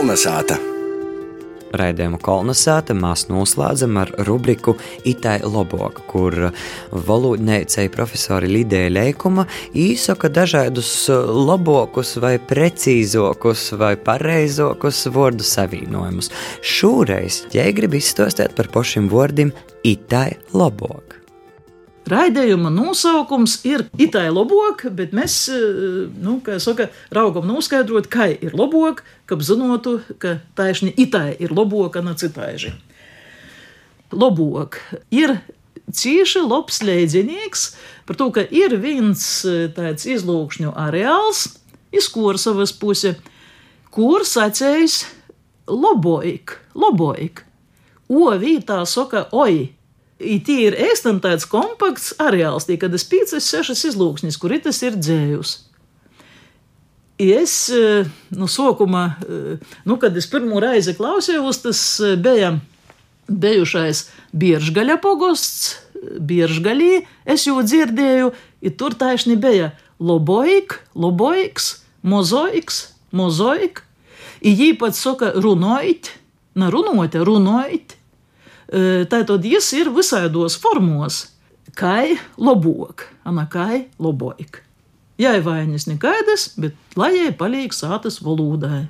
Kolnesāta! Raidījumu kolonizāta mēs noslēdzam ar rubriku Itai Loboka, kur valodniecei profesori Lidija Leikuma īsaka dažādus lobokus vai precīzokus vai pareizokus vārdu savienojumus. Šoreiz, ja grib izstāstīt par pašiem vārdiem Itai Loboka. Raidījuma nosaukums ir itāļu loboka, bet mēs, nu, kā saka, raugam noskaidrot, kā ir loboka, kad zinotu, ka taisni itāļi ir loboka, ne citāži. Loboka ir cieši labs leidzinieks par to, ka ir viens tāds izlūkšņu areāls, izkor savas puse, kur sacējis loboik, loboik. O vītā saka oi. Tī ir ēstam tāds kompakts areāls, tie, kad es piecas, sešas izlūksnis, kur tas ir dzējus. Es, nu, sākumā, nu, kad es pirmo reizi klausījos, tas bija bijušais Biržgaļa pogosts, Biržgaļī, es jau dzirdēju, ir tur taisni bija loboik, loboiks, mozoiks, mozoik, i pat saka runojit, na runojot, runojit, Tātad jis ir visādos formos, kā lobok, ana kā loboik. Jai vainas nekaidas, bet lai jai paliek sātas valodai.